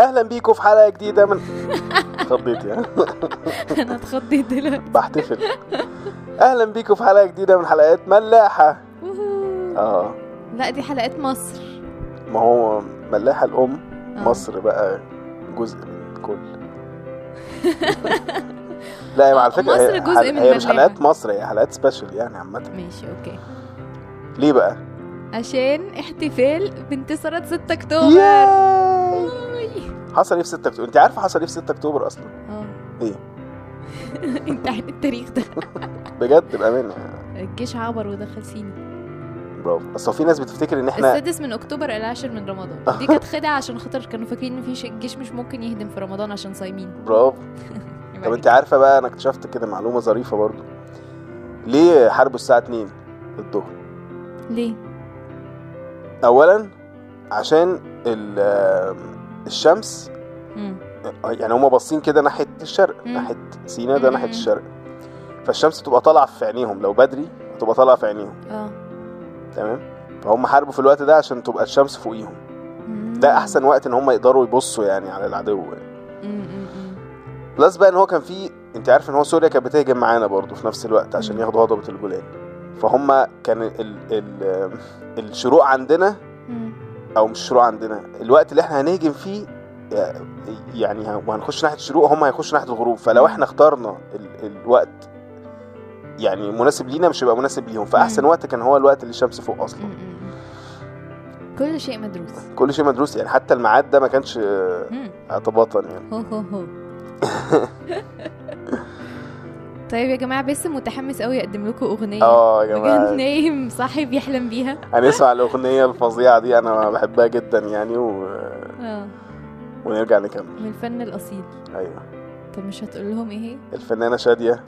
أهلا بيكم في حلقة جديدة من خضيت يعني أنا اتخضيت دلوقتي. بحتفل أهلا بيكم في حلقة جديدة من حلقات ملاحة. آه. لا دي حلقات مصر. ما هو ملاحة الأم آه. مصر بقى جزء من كل. لا هي على فكرة مصر هي, جزء حل- من هي مش. حلقات مصر هي حلقات special يعني عامة. ماشي okay. ليه بقى؟ عشان احتفال بانتصارات 6 أكتوبر. حصل إيه في 6 أكتوبر؟ أنت عارفة حصل إيه في 6 أكتوبر أصلا؟ آه. إيه؟ أنت عن التاريخ ده. بجد؟ بأمانة. الجيش عبر ودخل سينا برافو. هو في ناس بتفتكر إن إحنا السادس من أكتوبر العاشر من رمضان. دي كانت خدعة عشان خاطر كانوا فاكرين إن في الجيش مش ممكن يهدم في رمضان عشان صايمين. برافو. طب أنت عارفة بقى أنا اكتشفت كده معلومة ظريفة برضو. ليه حاربوا الساعة 2 الظهر؟ ليه؟ اولا عشان ال- الشمس مم. يعني هما باصين كده ناحية الشرق مم. ناحية سينا ده. ناحية الشرق فالشمس تبقى طالعة في عينيهم لو بدري تبقى طالعة في عينيهم آه تمام فهم حاربوا في الوقت ده عشان تبقى الشمس فوقيهم. ده أحسن وقت إن هم يقدروا يبصوا يعني على العدو يعني. plus بقى إن هو كان في أنت عارف إن هو سوريا كانت بتهجم معانا برضو في نفس الوقت عشان. ياخدوا هضبة الجولان فهم كان ال ال الشروق عندنا. أو مش الشروق عندنا. الوقت اللي إحنا هنهجم فيه يعني ه- وهنخش ناحية الشروق هم هيخشوا ناحية الغروب. فلو إحنا اخترنا ال الوقت يعني مناسب لينا مش هيبقى مناسب ليهم. فأحسن. وقت كان هو الوقت اللي الشمس فوق أصلا. كل شيء مدروس. كل شيء مدروس. يعني حتى الميعاد ده ما كانش آه،. اعتباطا يعني. هو هو هو. طيب يا جماعة باسم متحمس قوي يقدم لكم أغنية. آه يا جماعة. نايم صاحي بيحلم بيها. هنسمع الأغنية الفظيعة دي أنا بحبها جدا يعني و... آه. ونرجع نكمل. من الفن الأصيل. أيوه. طب مش هتقول لهم إيه؟ الفنانة شادية.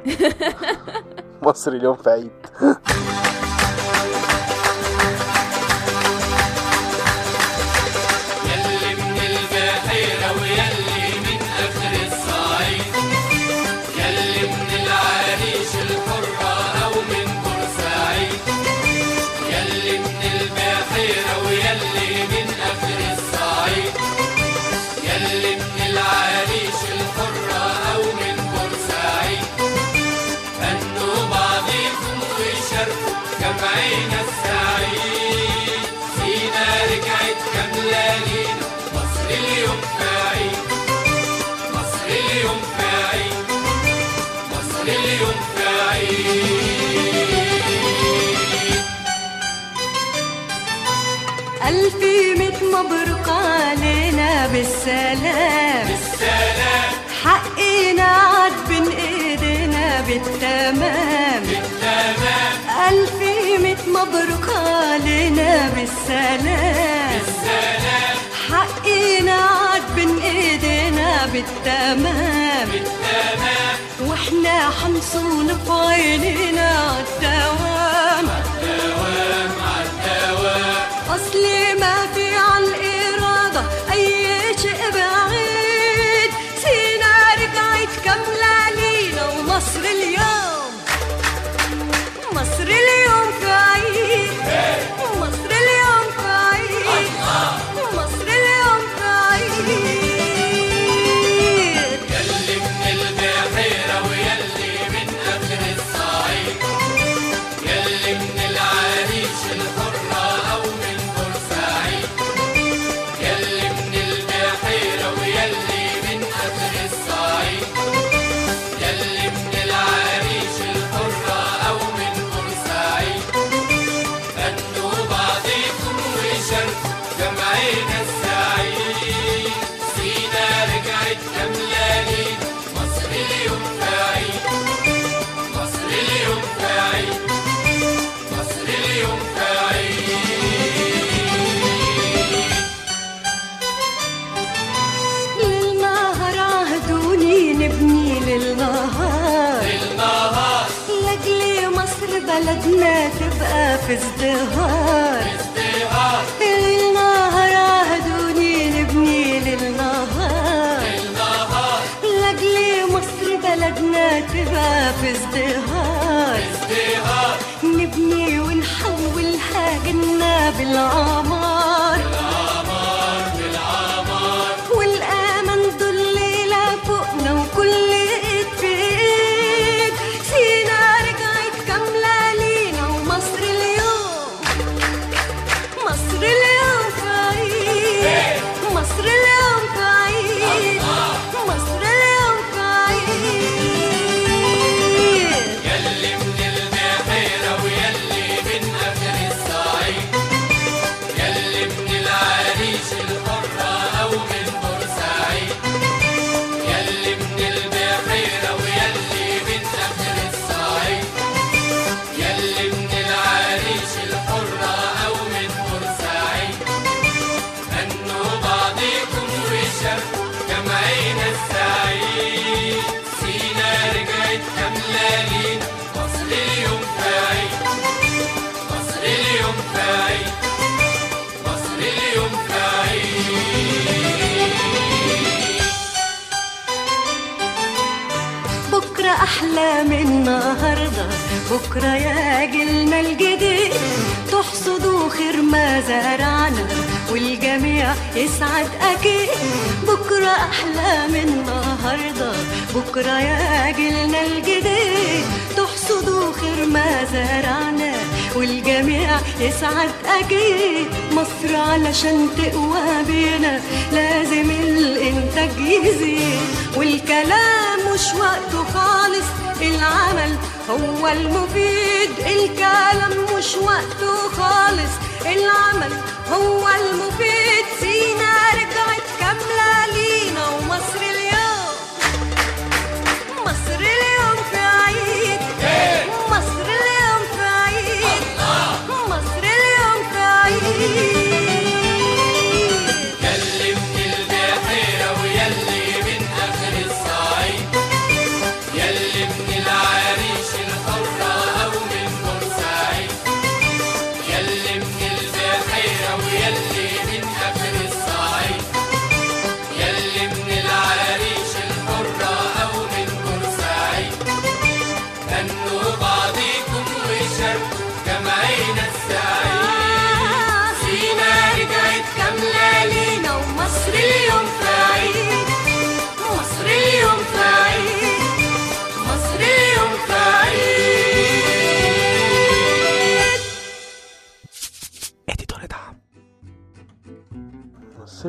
مصر اليوم في عيد. مبروك علينا بالسلام. بالسلام حقنا عاد بين إيدينا بالتمام. بالتمام ألف ميت مبروك علينا بالسلام. بالسلام حقنا عاد بين إيدينا بالتمام. بالتمام وإحنا حنصون في عينينا عالدوام للنهار. النهار لأجل مصر بلدنا تبقى في ازدهار. ازدهار. للنهر عهدوني نبني للنهار. النهار لأجل مصر بلدنا تبقى في ازدهار. ازدهار. نبني ونحولها جنة بالعمار. أحلى من النهاردة. بكرة ياجلنا الجديد تحصدوا خير ما زرعنا والجميع يسعد أكيد. بكرة أحلى من النهاردة. بكرة ياجلنا الجديد تحصدوا خير ما زرعنا والجميع يسعد أكيد. مصر علشان تقوى بينا لازم الإنتاج يزيد والكلام مش وقته خالص. العمل هو المفيد الكلام مش وقته خالص. العمل هو المفيد.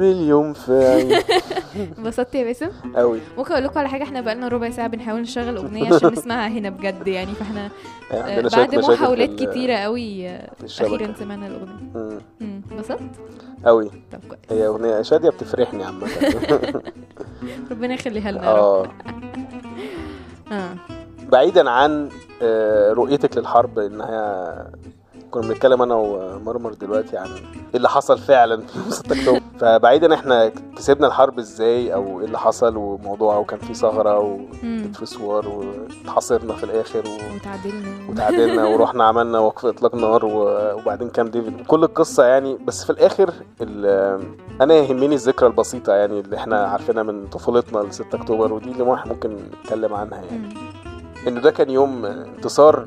اليوم في انبسطت يا باسم؟ قوي ممكن أقول لكم على حاجة؟ إحنا بقالنا ربع ساعة بنحاول نشغل أغنية عشان نسمعها هنا بجد يعني فاحنا آه، عندنا شوية بعد محاولات كتيرة قوي آه،. أخيرا سمعنا الأغنية. انبسطت؟ قوي طب كويس. هي أغنية شادية بتفرحني عامة. ربنا يخليها لنا آه. آه. بعيدا عن آه، رؤيتك للحرب إنها كنا بنتكلم أنا ومرمر دلوقتي عن إيه اللي حصل فعلا في يوم 6 أكتوبر فبعيدا إحنا كسبنا الحرب إزاي أو إيه اللي حصل وموضوع وكان في ثغرة. وفي سوار واتحاصرنا في الآخر و... وتعادلنا وتعادلنا ورحنا عملنا وقف إطلاق نار و- وبعدين كام ديفيد كل القصة يعني بس في الآخر ال- أنا يهمني الذكرى البسيطة يعني اللي إحنا عارفينها من طفولتنا ل 6 أكتوبر ودي اللي واحد ممكن نتكلم عنها يعني مم. ان ده كان يوم انتصار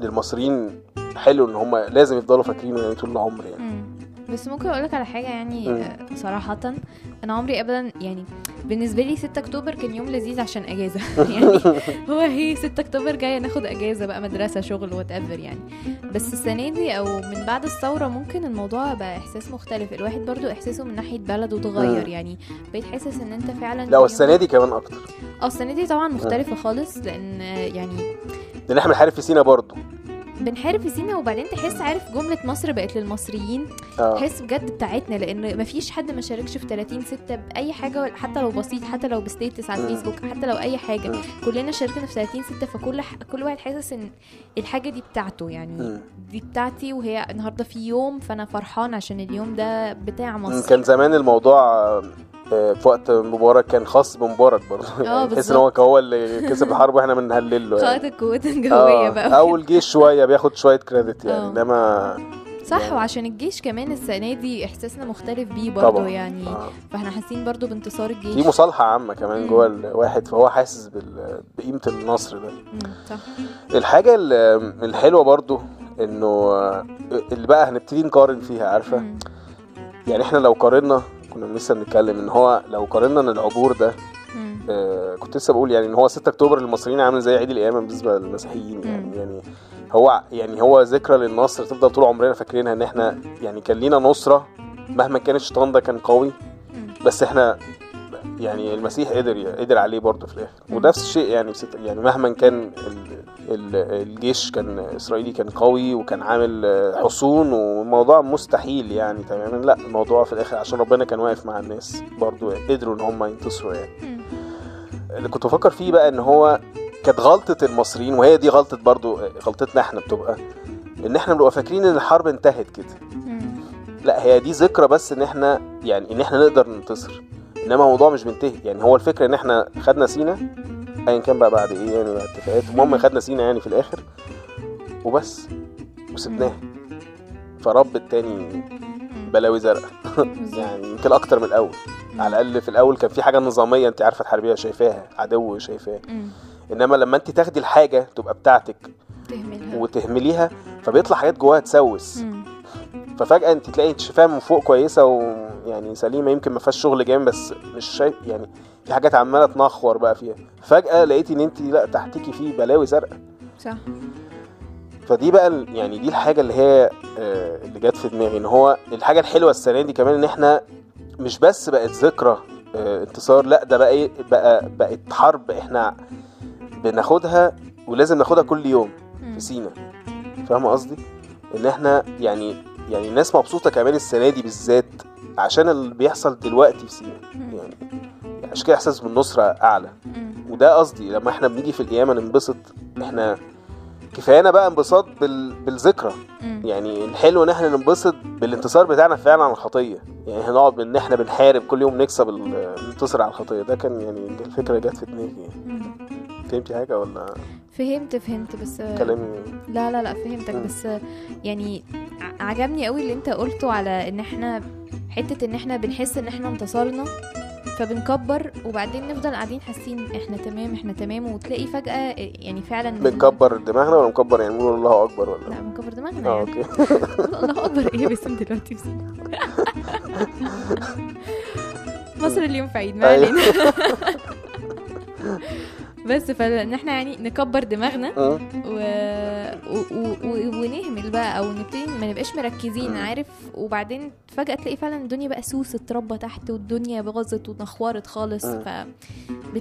للمصريين حلو إن هم لازم يفضلوا فاكرينه يعني طول العمر يعني. مم. بس ممكن أقول لك على حاجة يعني مم. آه، صراحة أنا عمري ابدا يعني بالنسبة لي 6 أكتوبر كان يوم لذيذ عشان إجازة. يعني هو هي 6 أكتوبر جاية ناخد إجازة بقى مدرسة شغل whatever يعني. بس السنة دي أو من بعد الثورة ممكن الموضوع بقى إحساس مختلف. الواحد برضو إحساسه من ناحية بلده اتغير. يعني. بقيت حاسس إن أنت فعلا لا والسنة دي كمان أكتر. آه السنة دي طبعا مختلفة خالص لأن يعني لأن إحنا بنحارب في سينا برضو. بنحارب في سينا وبعدين تحس عارف جملة مصر بقت للمصريين آه تحس بجد بتاعتنا لأن مفيش حد ما شاركش في 30 6 بأي حاجة حتى لو بسيط حتى لو بستيتس على. الفيسبوك حتى لو أي حاجة. كلنا شاركنا في 30 6 فكل ح... كل واحد حاسس إن الحاجة دي بتاعته يعني. دي بتاعتي وهي النهارده في يوم فأنا فرحان عشان اليوم ده بتاع مصر كان زمان الموضوع آه، في وقت مبارك كان خاص بمبارك برضه يعني تحس إن هو. هو اللي كسب الحرب وإحنا بنهلل له يعني. القوات الجوية آه، بقى أو الجيش شوية بياخد شوية كريدت يعني آه. إنما صح يعني- وعشان الجيش كمان السنة دي إحساسنا مختلف بيه برضه طبعا يعني آه. فإحنا حاسين برضه بانتصار الجيش في مصالحة عامة كمان. جوه الواحد فهو حاسس بال- بقيمة النصر ده صح الحاجة ال- الحلوة برضو إنه آه، اللي بقى هنبتدي نقارن فيها عارفة مم. يعني إحنا لو قارنا كنا لسه بنتكلم إن هو لو قارنا إن العبور ده. آه، كنت لسه بقول يعني إن هو 6 أكتوبر للمصريين عامل زي عيد القيامة بالنسبة للمسيحيين يعني مم. يعني هو يعني هو ذكرى للنصر تفضل طول عمرنا فاكرينها إن إحنا يعني كان لينا نصرة مهما كان الشيطان ده كان قوي. بس إحنا يعني المسيح قدر قدر عليه برضه في الآخر. ونفس الشيء يعني يعني مهما كان الجيش كان إسرائيلي كان قوي وكان عامل حصون والموضوع مستحيل يعني تماما لا الموضوع في الآخر عشان ربنا كان واقف مع الناس برضه قدروا إن هم ينتصروا يعني. اللي كنت بفكر فيه بقى إن هو كانت غلطة المصريين وهي دي غلطة برضو غلطتنا إحنا بتبقى إن إحنا بنبقى فاكرين إن الحرب انتهت كده. لا هي دي ذكرى بس إن إحنا يعني إن إحنا نقدر ننتصر إنما الموضوع مش بينتهي يعني هو الفكرة إن إحنا خدنا سينا ايا كان بقى بعد إيه يعني بعد اتفاقات المهم خدنا سينا يعني في الآخر وبس وسبناها فرب التاني. بلاوي زرقاء. يعني يمكن أكتر من الأول على الأقل في الأول كان في حاجة نظامية أنت عارفة تحاربيها شايفاها عدو شايفاه. إنما لما أنت تاخدي الحاجة تبقى بتاعتك تهملها وتهمليها فبيطلع حاجات جواها تسوس. ففجأة أنت تلاقي انت شايفاها من فوق كويسة ويعني سليمة يمكن ما فيهاش شغل جامد بس مش شايف يعني في حاجات عمالة تنخور بقى فيها. فجأة لقيتي إن انت لا تحتيكي فيه بلاوي زرقاء صح. فدي بقى يعني دي الحاجة اللي هي آه، اللي جت في دماغي إن هو الحاجة الحلوة السنة دي كمان إن إحنا مش بس بقت ذكرى آه، انتصار لا ده بقى إيه بقى بقت حرب إحنا بناخدها ولازم ناخدها كل يوم. في سينا. فاهمة قصدي؟ إن إحنا يعني يعني الناس مبسوطة كمان السنة دي بالذات عشان اللي بيحصل دلوقتي في سينا. يعني عشان كده إحساس بالنصرة أعلى. وده قصدي لما إحنا بنيجي في القيامة ننبسط إحنا كفايانا بقى انبساط بال... بالذكرى. يعني الحلو إن إحنا ننبسط بالانتصار بتاعنا فعلا على الخطية يعني هنقعد ان إحنا بنحارب كل يوم نكسب ال- ننتصر على الخطية ده كان يعني الفكرة جت في دماغي يعني. فهمتي حاجة ولا؟ فهمت فهمت بس كلامي. لا لا لا فهمتك مم. بس يعني عجبني قوي اللي انت قلته على ان إحنا حتة ان إحنا بنحس ان إحنا انتصرنا فبنكبر وبعدين نفضل قاعدين حاسين إحنا تمام إحنا تمام وتلاقي فجأة يعني فعلا بنكبر دماغنا ولا مكبر؟ يعني نقول الله أكبر ولا؟ لا بنكبر دماغنا آه يعني. أوكي. الله أكبر. إيه باسم دلوقتي؟ بس مصر اليوم في عيد ما أيوة. علينا. بس فإن إحنا يعني نكبر دماغنا مم. و... و... و... ونهمل بقى أو نبتدي ما نبقاش مركزين مم. عارف وبعدين فجأة تلاقي فعلا الدنيا بقى سوس اتربى تحت والدنيا باظت ونخورت خالص مم. ف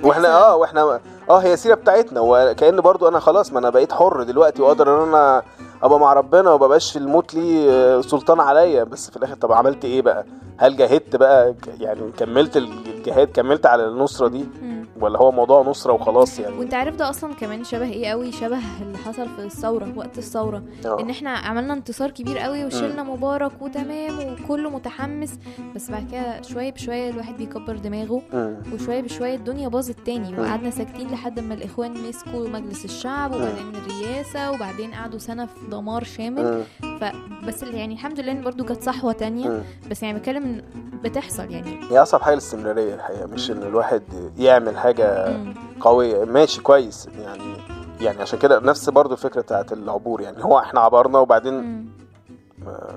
وإحنا آه وإحنا آه هي السيره بتاعتنا وكأن برضو أنا خلاص ما أنا بقيت حر دلوقتي وأقدر إن أنا أبقى مع ربنا وما بقاش في الموت ليه آه، سلطان عليا. بس في الآخر طب عملت إيه بقى؟ هل جاهدت بقى؟ يعني كملت الجهاد كملت على النصرة دي؟ مم. ولا هو موضوع نصرة وخلاص يعني؟ وأنت عارف ده أصلا كمان شبه إيه قوي؟ شبه اللي حصل في الثورة وقت الثورة. آه. إن إحنا عملنا انتصار كبير قوي وشلنا مبارك وتمام وكله متحمس. بس بعد كده شوية بشوية الواحد بيكبر دماغه مم. وشوية بشوية الدنيا باظت تاني. مم. وقعدنا ساكتين لحد ما الإخوان مسكوا مجلس الشعب وبعدين الرئاسه وبعدين قعدوا سنة في دمار شامل مم. فبس اللي يعني الحمد لله برضو جت صحوة تانية مم. بس يعني بتكلم إن بتحصل يعني هي أصعب حاجة الاستمرارية الحقيقة مش إن الواحد يعمل حاجة. قوية ماشي كويس يعني يعني عشان كده نفس برضو الفكرة بتاعت العبور يعني هو إحنا عبرنا وبعدين مم. آه،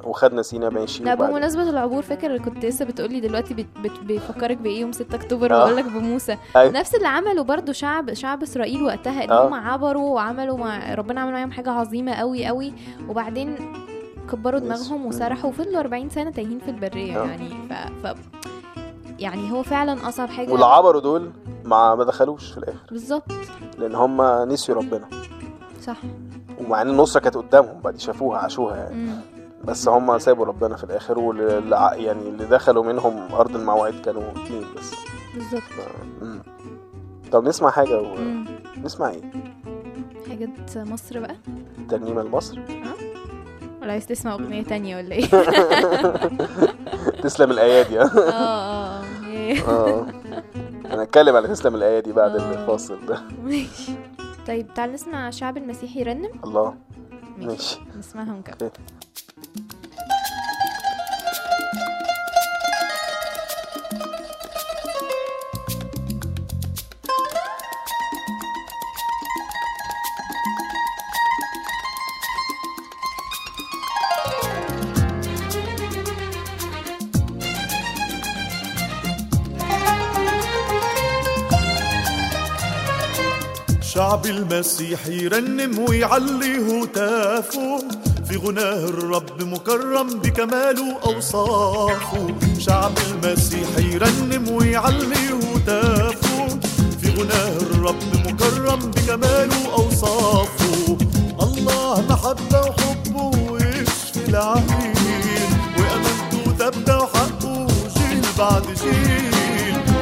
وخدنا سينا ماشي لا بمناسبة العبور فاكر اللي كنت لسه بتقولي دلوقتي بت بت بيفكرك بإيه يوم 6 أكتوبر آه. بقول لك بموسى أيوة. نفس اللي عمله برضو شعب شعب إسرائيل وقتها إن آه. هم عبروا وعملوا مع ربنا عمل معاهم حاجة عظيمة قوي قوي وبعدين كبروا. دماغهم وسرحوا وفضلوا 40 سنة تايهين في البرية آه. يعني ف, ف يعني هو فعلا أصعب حاجة واللي عبروا دول ما ما دخلوش في الآخر بالظبط لأن هم نسيوا ربنا صح ومع إن النصرة كانت قدامهم بعد شافوها عاشوها يعني مم. بس هم سابوا ربنا في الآخر واللي يعني اللي دخلوا منهم أرض الموعد كانوا اتنين بس. بالظبط. طب نسمع حاجة و... مم. نسمع إيه؟ حاجة مصر بقى؟ ترنيمه لمصر ولا عايز تسمع أغنية تانية ولا إيه؟ تسلم الأيادي آه. آه آه آه. هنتكلم على تسلم الأيادي بعد آه. الفاصل ده. ماشي. طيب تعال نسمع شعب المسيحي يرنم الله. ماشي. نسمعها ونكمل أوكي شعب المسيح يرنم ويعلي هتافه في غناه الرب مكرم بكماله أوصافه. شعب المسيح يرنم ويعلي هتافه في غناه الرب مكرم بكماله أوصافه. الله محبة وحبه ويشفي العليل وأمانته ثابتة وحقه جيل بعد جيل.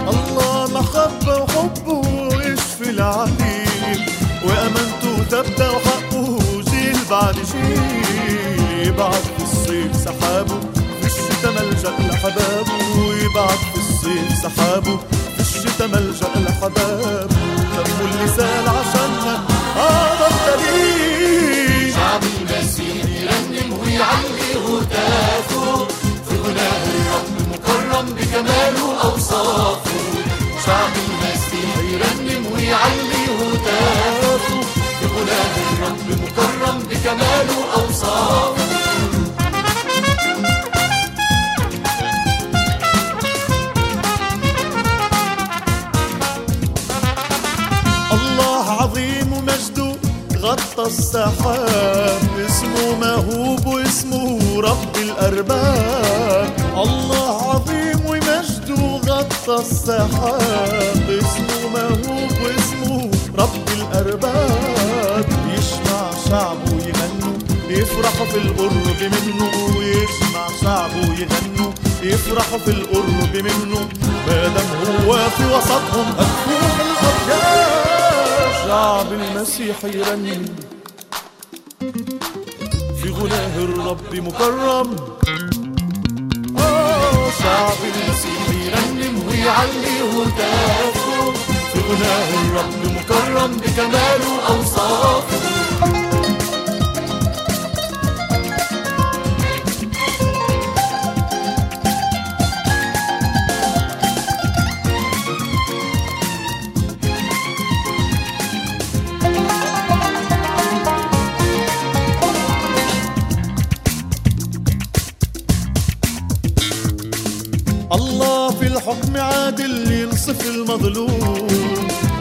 الله محبة وحبه بعد يبعت في الصيف سحابه. في الشتا ملجأ لحبابه ويبعت في الصيف سحابه. في الشتا ملجأ لحبابه اللي سال عشاننا هذا الدليل. شعب المسيح يرنم ويعلي هتافه في غناه الرب مكرم بكماله أوصافه. شعب المسيح يرنم ويعلي هتافه بكماله أوصافه الله عظيم ومجده غطى السحاب اسمه مهوب واسمه رب الأرباب. الله عظيم غطى السحاب اسمه مهوب واسمه رب الأرباب. يسمع شعبه يغنوا يفرحوا في القرب منه. ويسمع شعبه يغنوا يفرحوا في القرب منه. ما دام هو في وسطهم هتفوح الأبيات شعب المسيح يرنم في غناه الرب مكرم. شعب المسيح يرنم ويعلي هتافه في غناه الرب مكرم بكماله أوصافه. ينصف المظلوم.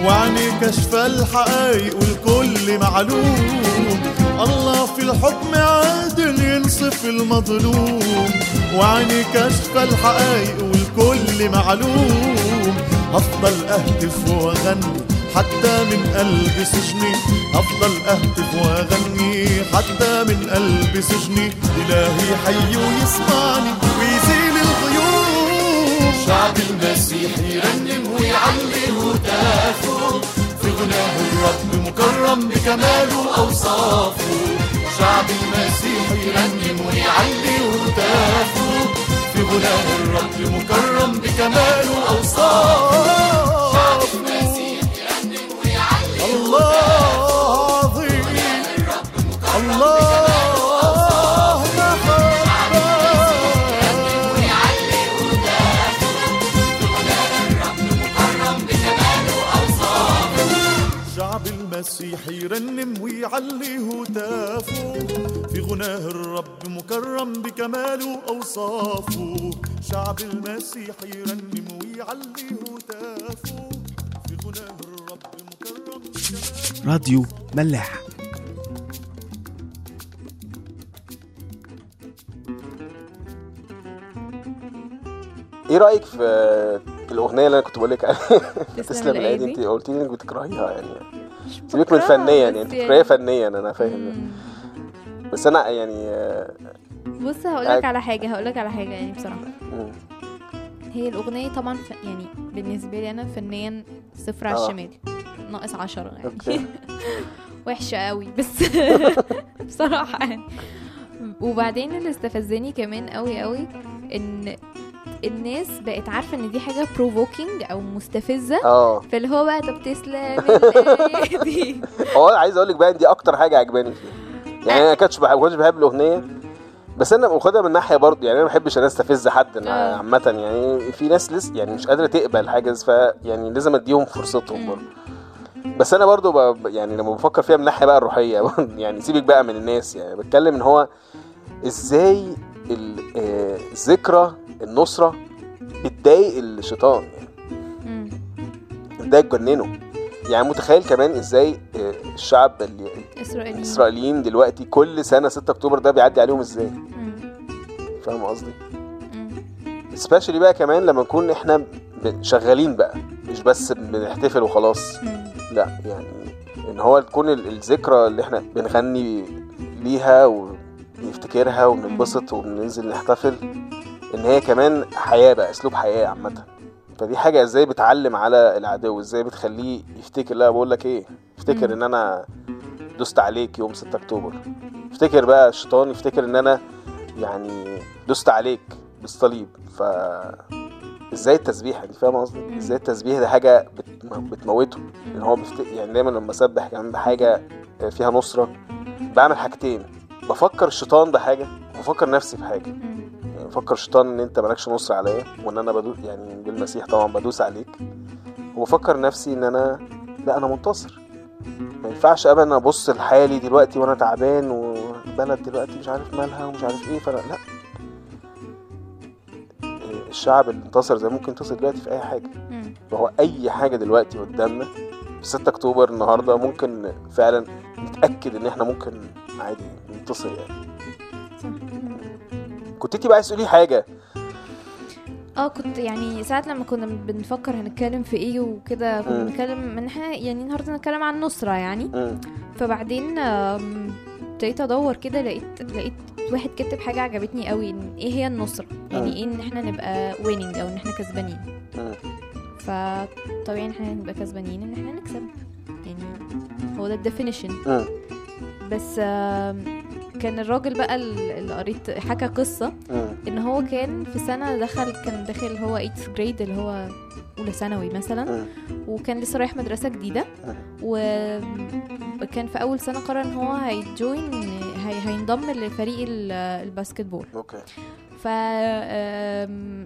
وعني كشف الحقائق والكل معلوم. الله في الحكم عادل ينصف المظلوم. وعني كشف الحقائق والكل معلوم. هفضل أهتف وأغني حتى من قلب سجني. هفضل أهتف وأغني حتى من قلب سجني. إلهي حي ويسمعني الغيوم شعب المسيح يرنم ويعلي هتافه. في غناه الرب مكرم بكماله أوصافه. شعب المسيح يرنم ويعلي هتافه. في غناه الرب مكرم بكماله أوصافه. يرنم ويعلي هتافه. في غناه الرب مكرم بكماله أوصافه. شعب المسيح يرنم ويعلي هتافه. في غناه الرب مكرم بكماله راديو ملاح. إيه رأيك في الأغنية اللي أنا كنت بقول لك عليها تسلم الايدي الأيدي. انت قلت لي إنك بتكرهيها يعني. سيبك فنيا يعني أنت بتكرهيها فنيا أنا فاهم. بس أنا يعني بص هقول يعني- لك على حاجة هقول لك على حاجة يعني بصراحة مم. هي الأغنية طبعا ف... يعني بالنسبة لي أنا فنيا صفر على آه. الشمال ناقص عشرة يعني وحشة قوي بس بصراحة يعني وبعدين اللي استفزني كمان قوي قوي إن الناس بقت عارفة إن دي حاجة بروفوكينج أو مستفزة آه فاللي هو بقى طب تسلم دي هو عايز أقول لك بقى دي أكتر حاجة عجباني فيها يعني أنا كنتش بحب كنتش بحب الأغنية بس أنا باخدها من ناحية برضه يعني أنا ما بحبش أنا أستفز حد آه. عامة يعني في ناس لسه يعني مش قادرة تقبل حاجة ف يعني لازم أديهم فرصتهم. برضه بس أنا برضه. يعني لما بفكر فيها من الناحيه بقى الروحية يعني سيبك بقى من الناس يعني بتكلم إن هو إزاي آه، ذكرى النصرة بتضايق الشيطان يعني. ده تجننه يعني متخيل كمان إزاي آه، الشعب ال- إسرائيليين الاسرائيليين دلوقتي كل سنة 6 أكتوبر ده بيعدي عليهم إزاي. فاهم قصدي. سبيشالي بقى كمان لما نكون إحنا شغالين بقى مش بس بنحتفل وخلاص مم. لا يعني إن هو تكون ال- الذكرى اللي إحنا بنغني ليها ونفتكرها وبننبسط وبننزل نحتفل إن هي كمان حياة بقى أسلوب حياة عامة. فدي حاجة إزاي بتعلم على العدو؟ إزاي بتخليه يفتكر لا بقول لك إيه؟ افتكر. إن أنا دوست عليك يوم 6 أكتوبر. افتكر بقى الشيطان يفتكر إن أنا يعني دوست عليك بالصليب. ف إزاي التسبيح يعني فاهم قصدي. إزاي التسبيح ده حاجة بت... بتموته؟ إن هو بفت... يعني دايما لما أسبح كمان بحاجة فيها نصرة. بعمل حاجتين. بفكر الشيطان بحاجة وبفكر نفسي بحاجة. بفكر الشيطان إن أنت مالكش نصر عليا وإن أنا بدوس يعني بالمسيح طبعا بدوس عليك. وبفكر نفسي إن أنا لا أنا منتصر. ما ينفعش ابدا أبص لحالي دلوقتي وأنا تعبان و... البلد دلوقتي مش عارف مالها ومش عارف إيه فلا لا. إيه، الشعب اللي انتصر زي ممكن ينتصر دلوقتي في أي حاجة. فهو أي حاجة دلوقتي قدامنا في 6 أكتوبر النهارده ممكن فعلا نتأكد إن إحنا ممكن عادي ننتصر يعني. صح. كنت انت بقى عايز تقولي حاجة آه كنت يعني ساعات لما كنا بنفكر هنتكلم في إيه وكده كنا. بنتكلم ان إحنا يعني النهارده نتكلم عن النصرة يعني مم. فبعدين ابتديت ادور كده لقيت لقيت واحد كتب حاجة عجبتني قوي إن إيه هي النصرة يعني. إيه إن إحنا نبقى winning أو إن إحنا كسبانين. فطبيعي إن إحنا نبقى كسبانين إن إحنا نكسب يعني هو ده ال definition. بس كان الراجل بقى اللي قريت حكى قصة مم. إن هو كان في سنة دخل كان داخل هو 8th grade اللي هو أولى ثانوي مثلا. مم. وكان لسه رايح مدرسة جديدة. وكان في أول سنة قرر إن هو هي join هي هينضم لفريق ال- ال basketball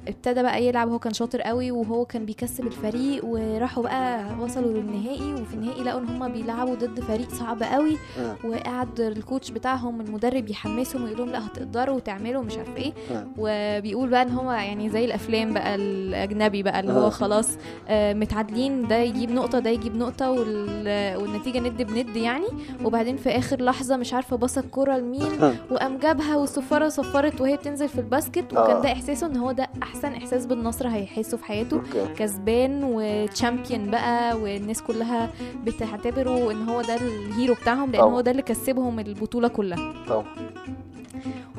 okay فابتدى بقى يلعب هو كان شاطر قوي وهو كان بيكسب الفريق وراحوا بقى وصلوا للنهائي وفي النهائي لقوا إن هما بيلعبوا ضد فريق صعب قوي مم. وقعد ال coach بتاعهم المدرب يحمسهم ويقول لهم لا هتقدروا وتعملوا مش عارف إيه مم. وبيقول بقى إن هو يعني زي الأفلام بقى الأجنبي بقى اللي مم. هو خلاص آه، متعادلين ده يجيب نقطة ده يجيب نقطة وال- والنتيجة ند بند يعني وبعدين في آخر لحظة مش عارفة بص الكورة لمين وقام جابها والصفاره صفرت وهي بتنزل في ال basket آه. وكان ده إحساسه إن هو ده أحسن إحساس بالنصر هيحسه في حياته كسبان و champion بقى والناس كلها بتعتبره إن هو ده ال hero بتاعهم لأن طبعا. هو ده اللي كسبهم البطولة كلها طبعا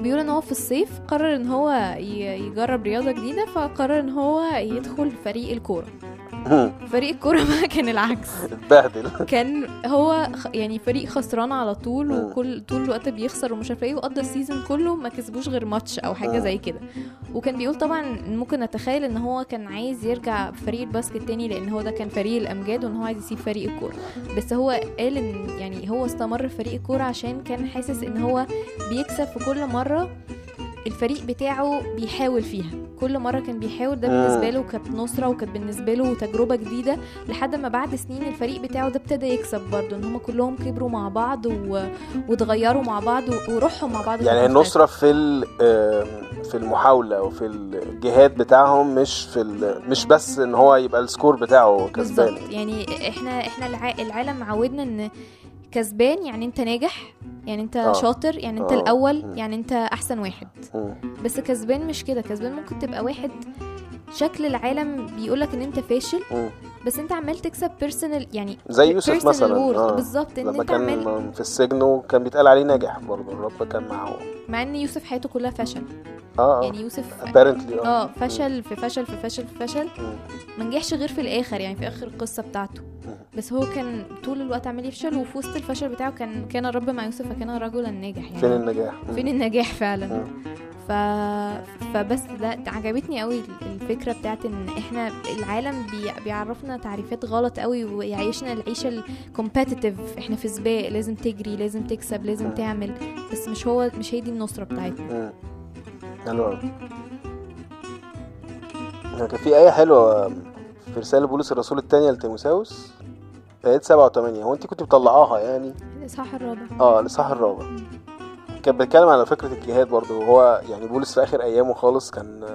بيقول إن هو في الصيف قرر إن هو يجرب رياضة جديدة فقرر إن هو يدخل فريق الكورة. فريق الكورة بقى كان العكس اتبهدل كان هو يعني فريق خسران على طول مم. وكل طول الوقت بيخسر ومش عارفه إيه وقضى ال season كله ما كسبوش غير ماتش أو حاجة مم. زي كده وكان بيقول طبعا ممكن نتخيل إن هو كان عايز يرجع فريق ال basket تاني لأن هو ده كان فريق الأمجاد وإن هو عايز يسيب فريق الكورة. بس هو قال إن يعني هو استمر في فريق الكورة عشان كان حاسس إن هو بيكسب في كل مرة. الفريق بتاعه بيحاول فيها كل مرة كان بيحاول ده مم. بالنسبة له كانت نصرة وكانت بالنسبة له تجربة جديدة لحد ما بعد سنين الفريق بتاعه ده ابتدى يكسب برضه إن هم كلهم كبروا مع بعض و... واتغيروا مع بعض و... وروحهم مع بعض يعني. النصرة في في المحاولة وفي الجهاد بتاعهم مش في ال- مش بس إن هو يبقى السكور بتاعه كسبان بالظبط يعني إحنا إحنا الع... العالم معودنا إن كسبان يعني انت ناجح يعني انت آه. شاطر يعني انت آه. الأول. يعني انت أحسن واحد مم. بس كسبان مش كده كسبان ممكن تبقى واحد شكل العالم بيقولك إن انت فاشل مم. بس انت عمال تكسب بيرسونال يعني زي يوسف مثلا. آه. بالظبط إن لما انت عمال كان في السجن وكان بيتقال عليه ناجح برضه الرب كان معه مع إن يوسف حياته كلها فشل آه آه يعني يوسف apparently آه فشل في فشل في فشل في فشل. ما نجحش غير في الآخر يعني في آخر القصة بتاعته بس هو كان طول الوقت عمال يفشل وفي وسط الفشل بتاعه كان كان الرب مع يوسف فكان رجلا ناجح يعني فين النجاح. فين النجاح فعلا. ف... فبس ده عجبتني قوي الفكرة بتاعت إن إحنا العالم بي... بيعرفنا تعريفات غلط قوي ويعيشنا العيشة الكومبetitive إحنا في سباق لازم تجري لازم تكسب لازم. تعمل بس مش هو مش هي دي النصرة بتاعتنا مم. حلو قوي كان في آية حلوة في رسالة بولس الرسول الثانية لتيموساوس آيات سبعة وثمانية هو أنت كنت مطلعاها يعني؟ الإصحاح الرابع. آه الإصحاح الرابع. كان بيتكلم على فكرة الجهاد برضه. وهو يعني بولس في آخر أيامه خالص كان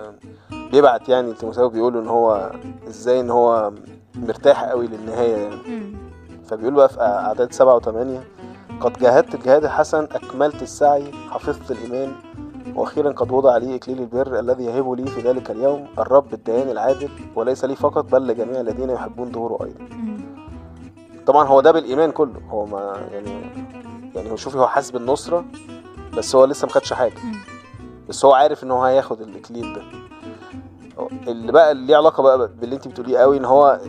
بيبعت يعني لتيموساوس بيقول إن هو إزاي إن هو مرتاح قوي للنهاية يعني. فبيقول بقى في أعداد سبعة وثمانية قد جاهدت الجهاد الحسن أكملت السعي حفظت الإيمان وأخيرا قد وضع لي إكليل البر الذي يهب لي في ذلك اليوم الرب الديان العادل وليس لي فقط بل لجميع الذين يحبون ظهوره أيضا مم. طبعا هو ده بالإيمان كله هو ما يعني يعني هو شوفي هو حاسس بالنصرة بس هو لسه ما خدش حاجة مم. بس هو عارف إن هو هياخد الإكليل ده اللي بقى اللي ليه علاقة بقى باللي أنت بتقوليه قوي إن هو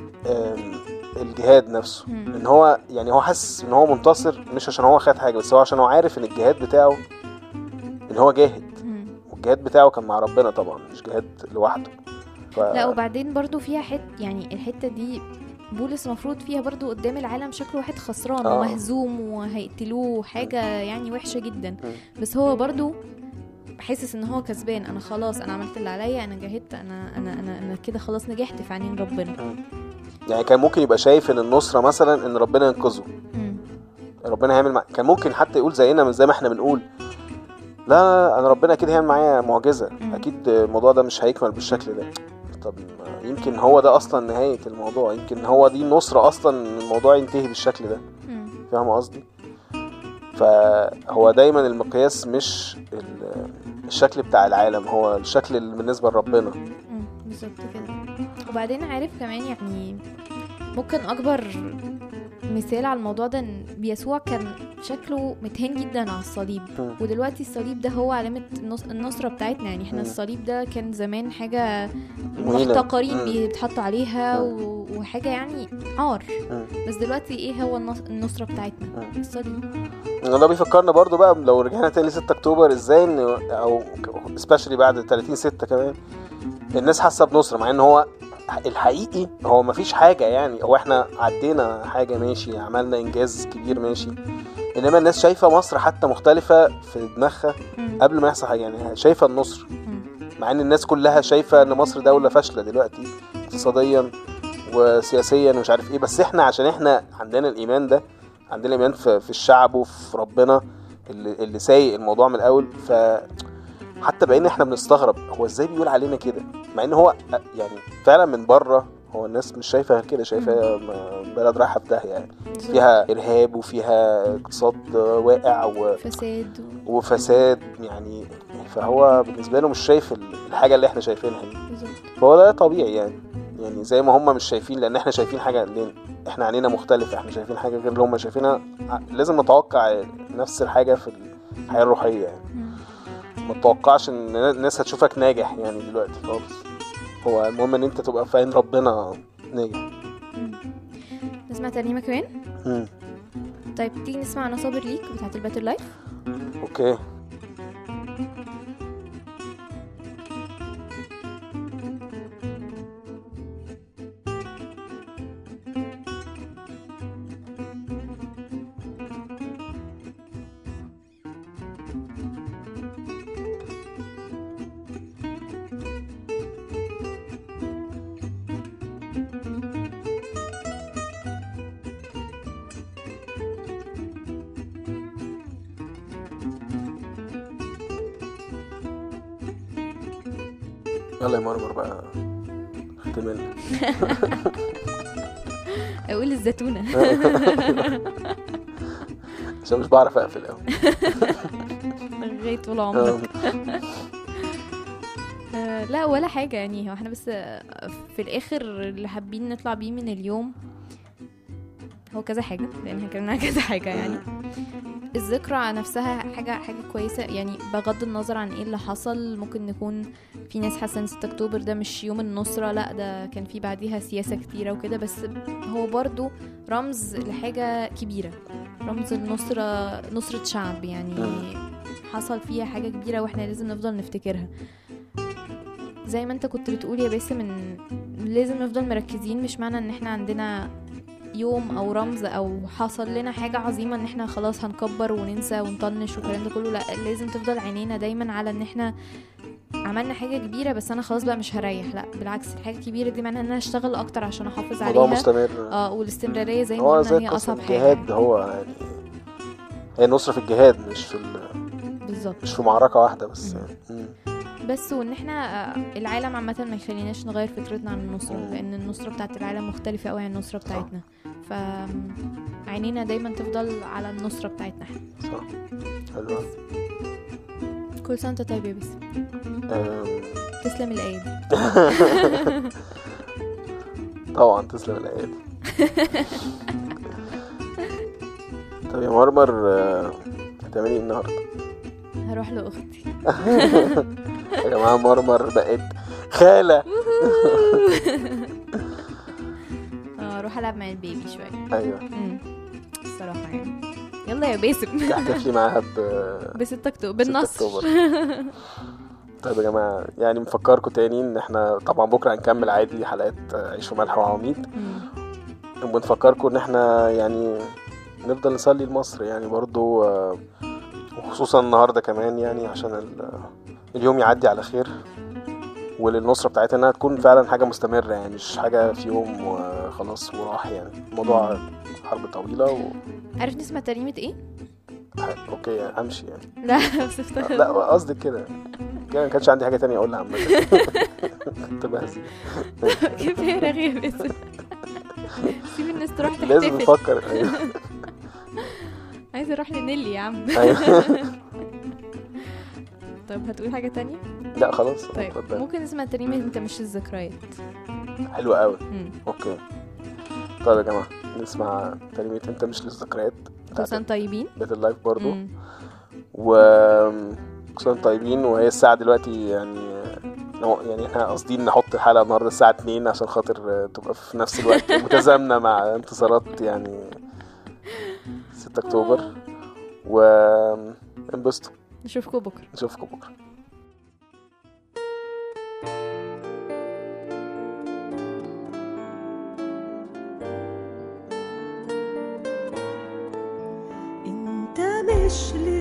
الجهاد نفسه. إن هو يعني هو حاسس إن هو منتصر مش عشان هو خد حاجة بس هو عشان هو عارف إن الجهاد بتاعه إن هو جاهد مم. والجهاد بتاعه كان مع ربنا طبعا مش جهاد لوحده ف... لا وبعدين برضو فيها حت يعني الحتة دي بولس المفروض فيها برضو قدام العالم شكله واحد خسران آه. ومهزوم وهيقتلوه حاجة يعني وحشة جدا بس هو برضو حاسس إن هو كسبان أنا خلاص أنا عملت اللي عليا أنا جاهدت أنا أنا أنا, أنا كده خلاص نجحت في عينين ربنا يعني كان ممكن يبقى شايف إن النصرة مثلا إن ربنا ينقذه. ربنا هيعمل مع... كان ممكن حتى يقول زينا من زي ما إحنا بنقول لا انا ربنا أكيد هيعمل معايا معجزة. أكيد الموضوع ده مش هيكمل بالشكل ده. طب يمكن هو ده أصلا نهاية الموضوع. يمكن هو دي النصره أصلا إن الموضوع ينتهي بالشكل ده. فاهم قصدي؟ فهو دايما المقياس مش ال- الشكل بتاع العالم هو الشكل اللي بالنسبة لربنا. بالظبط كده. وبعدين عارف كمان يعني ممكن أكبر مثال على الموضوع ده إن يسوع كان شكله متهان جدا على الصليب. ودلوقتي الصليب ده هو علامة النص- النصرة بتاعتنا يعني إحنا. الصليب ده كان زمان حاجة مهينة. محتقرين. بيتحطوا عليها مم. و- وحاجة يعني عار. بس دلوقتي إيه هو النص- النصرة بتاعتنا. الصليب ده بيفكرنا برضو بقى لو رجعنا تاني 6 أكتوبر إزاي إن أو سبيشالي بعد 30 6 كمان الناس حاسة بنصرة مع إن هو الحقيقي هو مفيش حاجة يعني هو إحنا عدينا حاجة ماشي عملنا إنجاز كبير ماشي إنما الناس شايفة مصر حتى مختلفة في دماغها. قبل ما يحصل حاجة يعني شايفة النصر. مع إن الناس كلها شايفة إن مصر دولة فاشلة دلوقتي اقتصاديا وسياسيا ومش عارف إيه بس إحنا عشان إحنا عندنا الإيمان ده عندنا ايمان في الشعب وفي ربنا اللي, اللي سايق الموضوع من الأول ف حتى بقينا إحنا بنستغرب هو إزاي بيقول علينا كده مع إن هو يعني فعلا من بره هو الناس مش شايفة كده شايفة بلد رايحة في داهية يعني. فيها إرهاب وفيها اقتصاد واقع و... فساد و... وفساد يعني فهو بالنسبة له مش شايف ال- الحاجة اللي إحنا شايفينها دي بالظبط. فهو ده طبيعي يعني. يعني زي ما هم مش شايفين لأن إحنا شايفين حاجة لأن إحنا عينينا مختلفة إحنا شايفين حاجة غير اللي هم شايفينها. لازم نتوقع نفس الحاجة في الحياة الروحية يعني. ما تتوقعش إن الناس هتشوفك ناجح يعني دلوقتي خالص. هو المهم إن أنت تبقى فاهم ربنا. ناجح مم. نسمع ترنيمة كمان؟ مم. طيب تيجي نسمع أنا صابر ليك بتاعت ال Better Life؟ okay. الزتونة عشان مش بعرف أقفل قوي لغاية طول عمرك. آه، لا ولا حاجة يعني. هو إحنا بس آه، في الآخر اللي حابين نطلع بيه من اليوم هو كذا حاجة لأن إحنا اتكلمنا كذا حاجة يعني. الذكرى نفسها حاجة حاجة كويسة. يعني بغض النظر عن إيه اللي حصل ممكن نكون في ناس حاسة إن 6 أكتوبر ده مش يوم النصرة لأ ده كان في بعديها سياسة كتيرة وكده. بس هو برضو رمز لحاجة كبيرة رمز النصرة نصرة شعب. يعني حصل فيها حاجة كبيرة وإحنا لازم نفضل نفتكرها. زي ما أنت كنت بتقول يا باسم إن لازم نفضل مركزين. مش معنى إن إحنا عندنا يوم أو رمز أو حصل لنا حاجة عظيمة إن إحنا خلاص هنكبر وننسى ونطنش والكلام ده كله لا لازم تفضل عينينا دايما على إن إحنا عملنا حاجة كبيرة بس أنا خلاص بقى مش هريح لا بالعكس الحاجة الكبيرة دي معناها إن أنا أشتغل أكتر عشان أحافظ الموضوع عليها. مستمر. آه والاستمرارية زي ما قلنا هي أصعب حاجة. الجهاد هو يعني هي النصرة في الجهاد مش في ال- بالظبط. مش في معركة واحدة بس. يعني. بس وإن إحنا آه، العالم عامة ما يخليناش نغير فكرتنا عن النصرة مم. لأن النصرة بتاعت العالم مختلفة قوي عن النصرة بتاعتنا. ف عينينا دايما تفضل على النصرة بتاعتنا إحنا. صح. حلو. كل وأنت طيب يا بس تسلم الآية دي طبعا تسلم الايات طب يا مرمر آه، هتعملي إيه النهارده؟ هروح لأختي. يا جماعة مرمر بقت خالة آه، أروح العب مع البيبي شوية أيوه مم. الصراحة يعني يلا يا باسم تحتفلي معاها ب ب 6 اكتوبر 6 بالنصر. طيب يا جماعة يعني مفكركم تاني ان إحنا طبعا بكرة هنكمل عادي حلقات عيش وملح وعواميد. وبنفكركم ان إحنا يعني نفضل نصلي لمصر يعني برضو وخصوصا النهارده كمان يعني عشان اليوم يعدي على خير وللنصرة بتاعتنا إنها تكون فعلا حاجة مستمرة يعني مش حاجة في يوم وخلاص وراح يعني. الموضوع حرب طويلة و... عارف نسمع ترنيمة إيه؟ okay يعني أمشي يعني. لا بس افتكر لا قصدي كده. كده ما كانش عندي حاجة تانية أقولها عامة. كنت بهزي كفاية رغي بس سيب الناس تروح لازم تحتفل. نفكر. أيوه عايزه أروح لنيلي يا عم. أيوه. طب هتقول حاجة تانية؟ لا خلاص. طيب اتفضل. ممكن نسمع ترنيمة انت مش الذكريات. حلو قوي مم. okay. طيب يا جماعة نسمع كلمه انت مش للذكريات كل طيبين. بيت اللايف برضو. مم. و كل طيبين وهي الساعة دلوقتي يعني يعني إحنا قاصدين نحط الحلقة النهاردة الساعة 2 عشان خاطر تبقى في نفس الوقت متزامنة مع انتصارات يعني 6 أكتوبر. و انبسطوا. نشوفكم بكرة. نشوفكم بكرة. انت مش للذكريات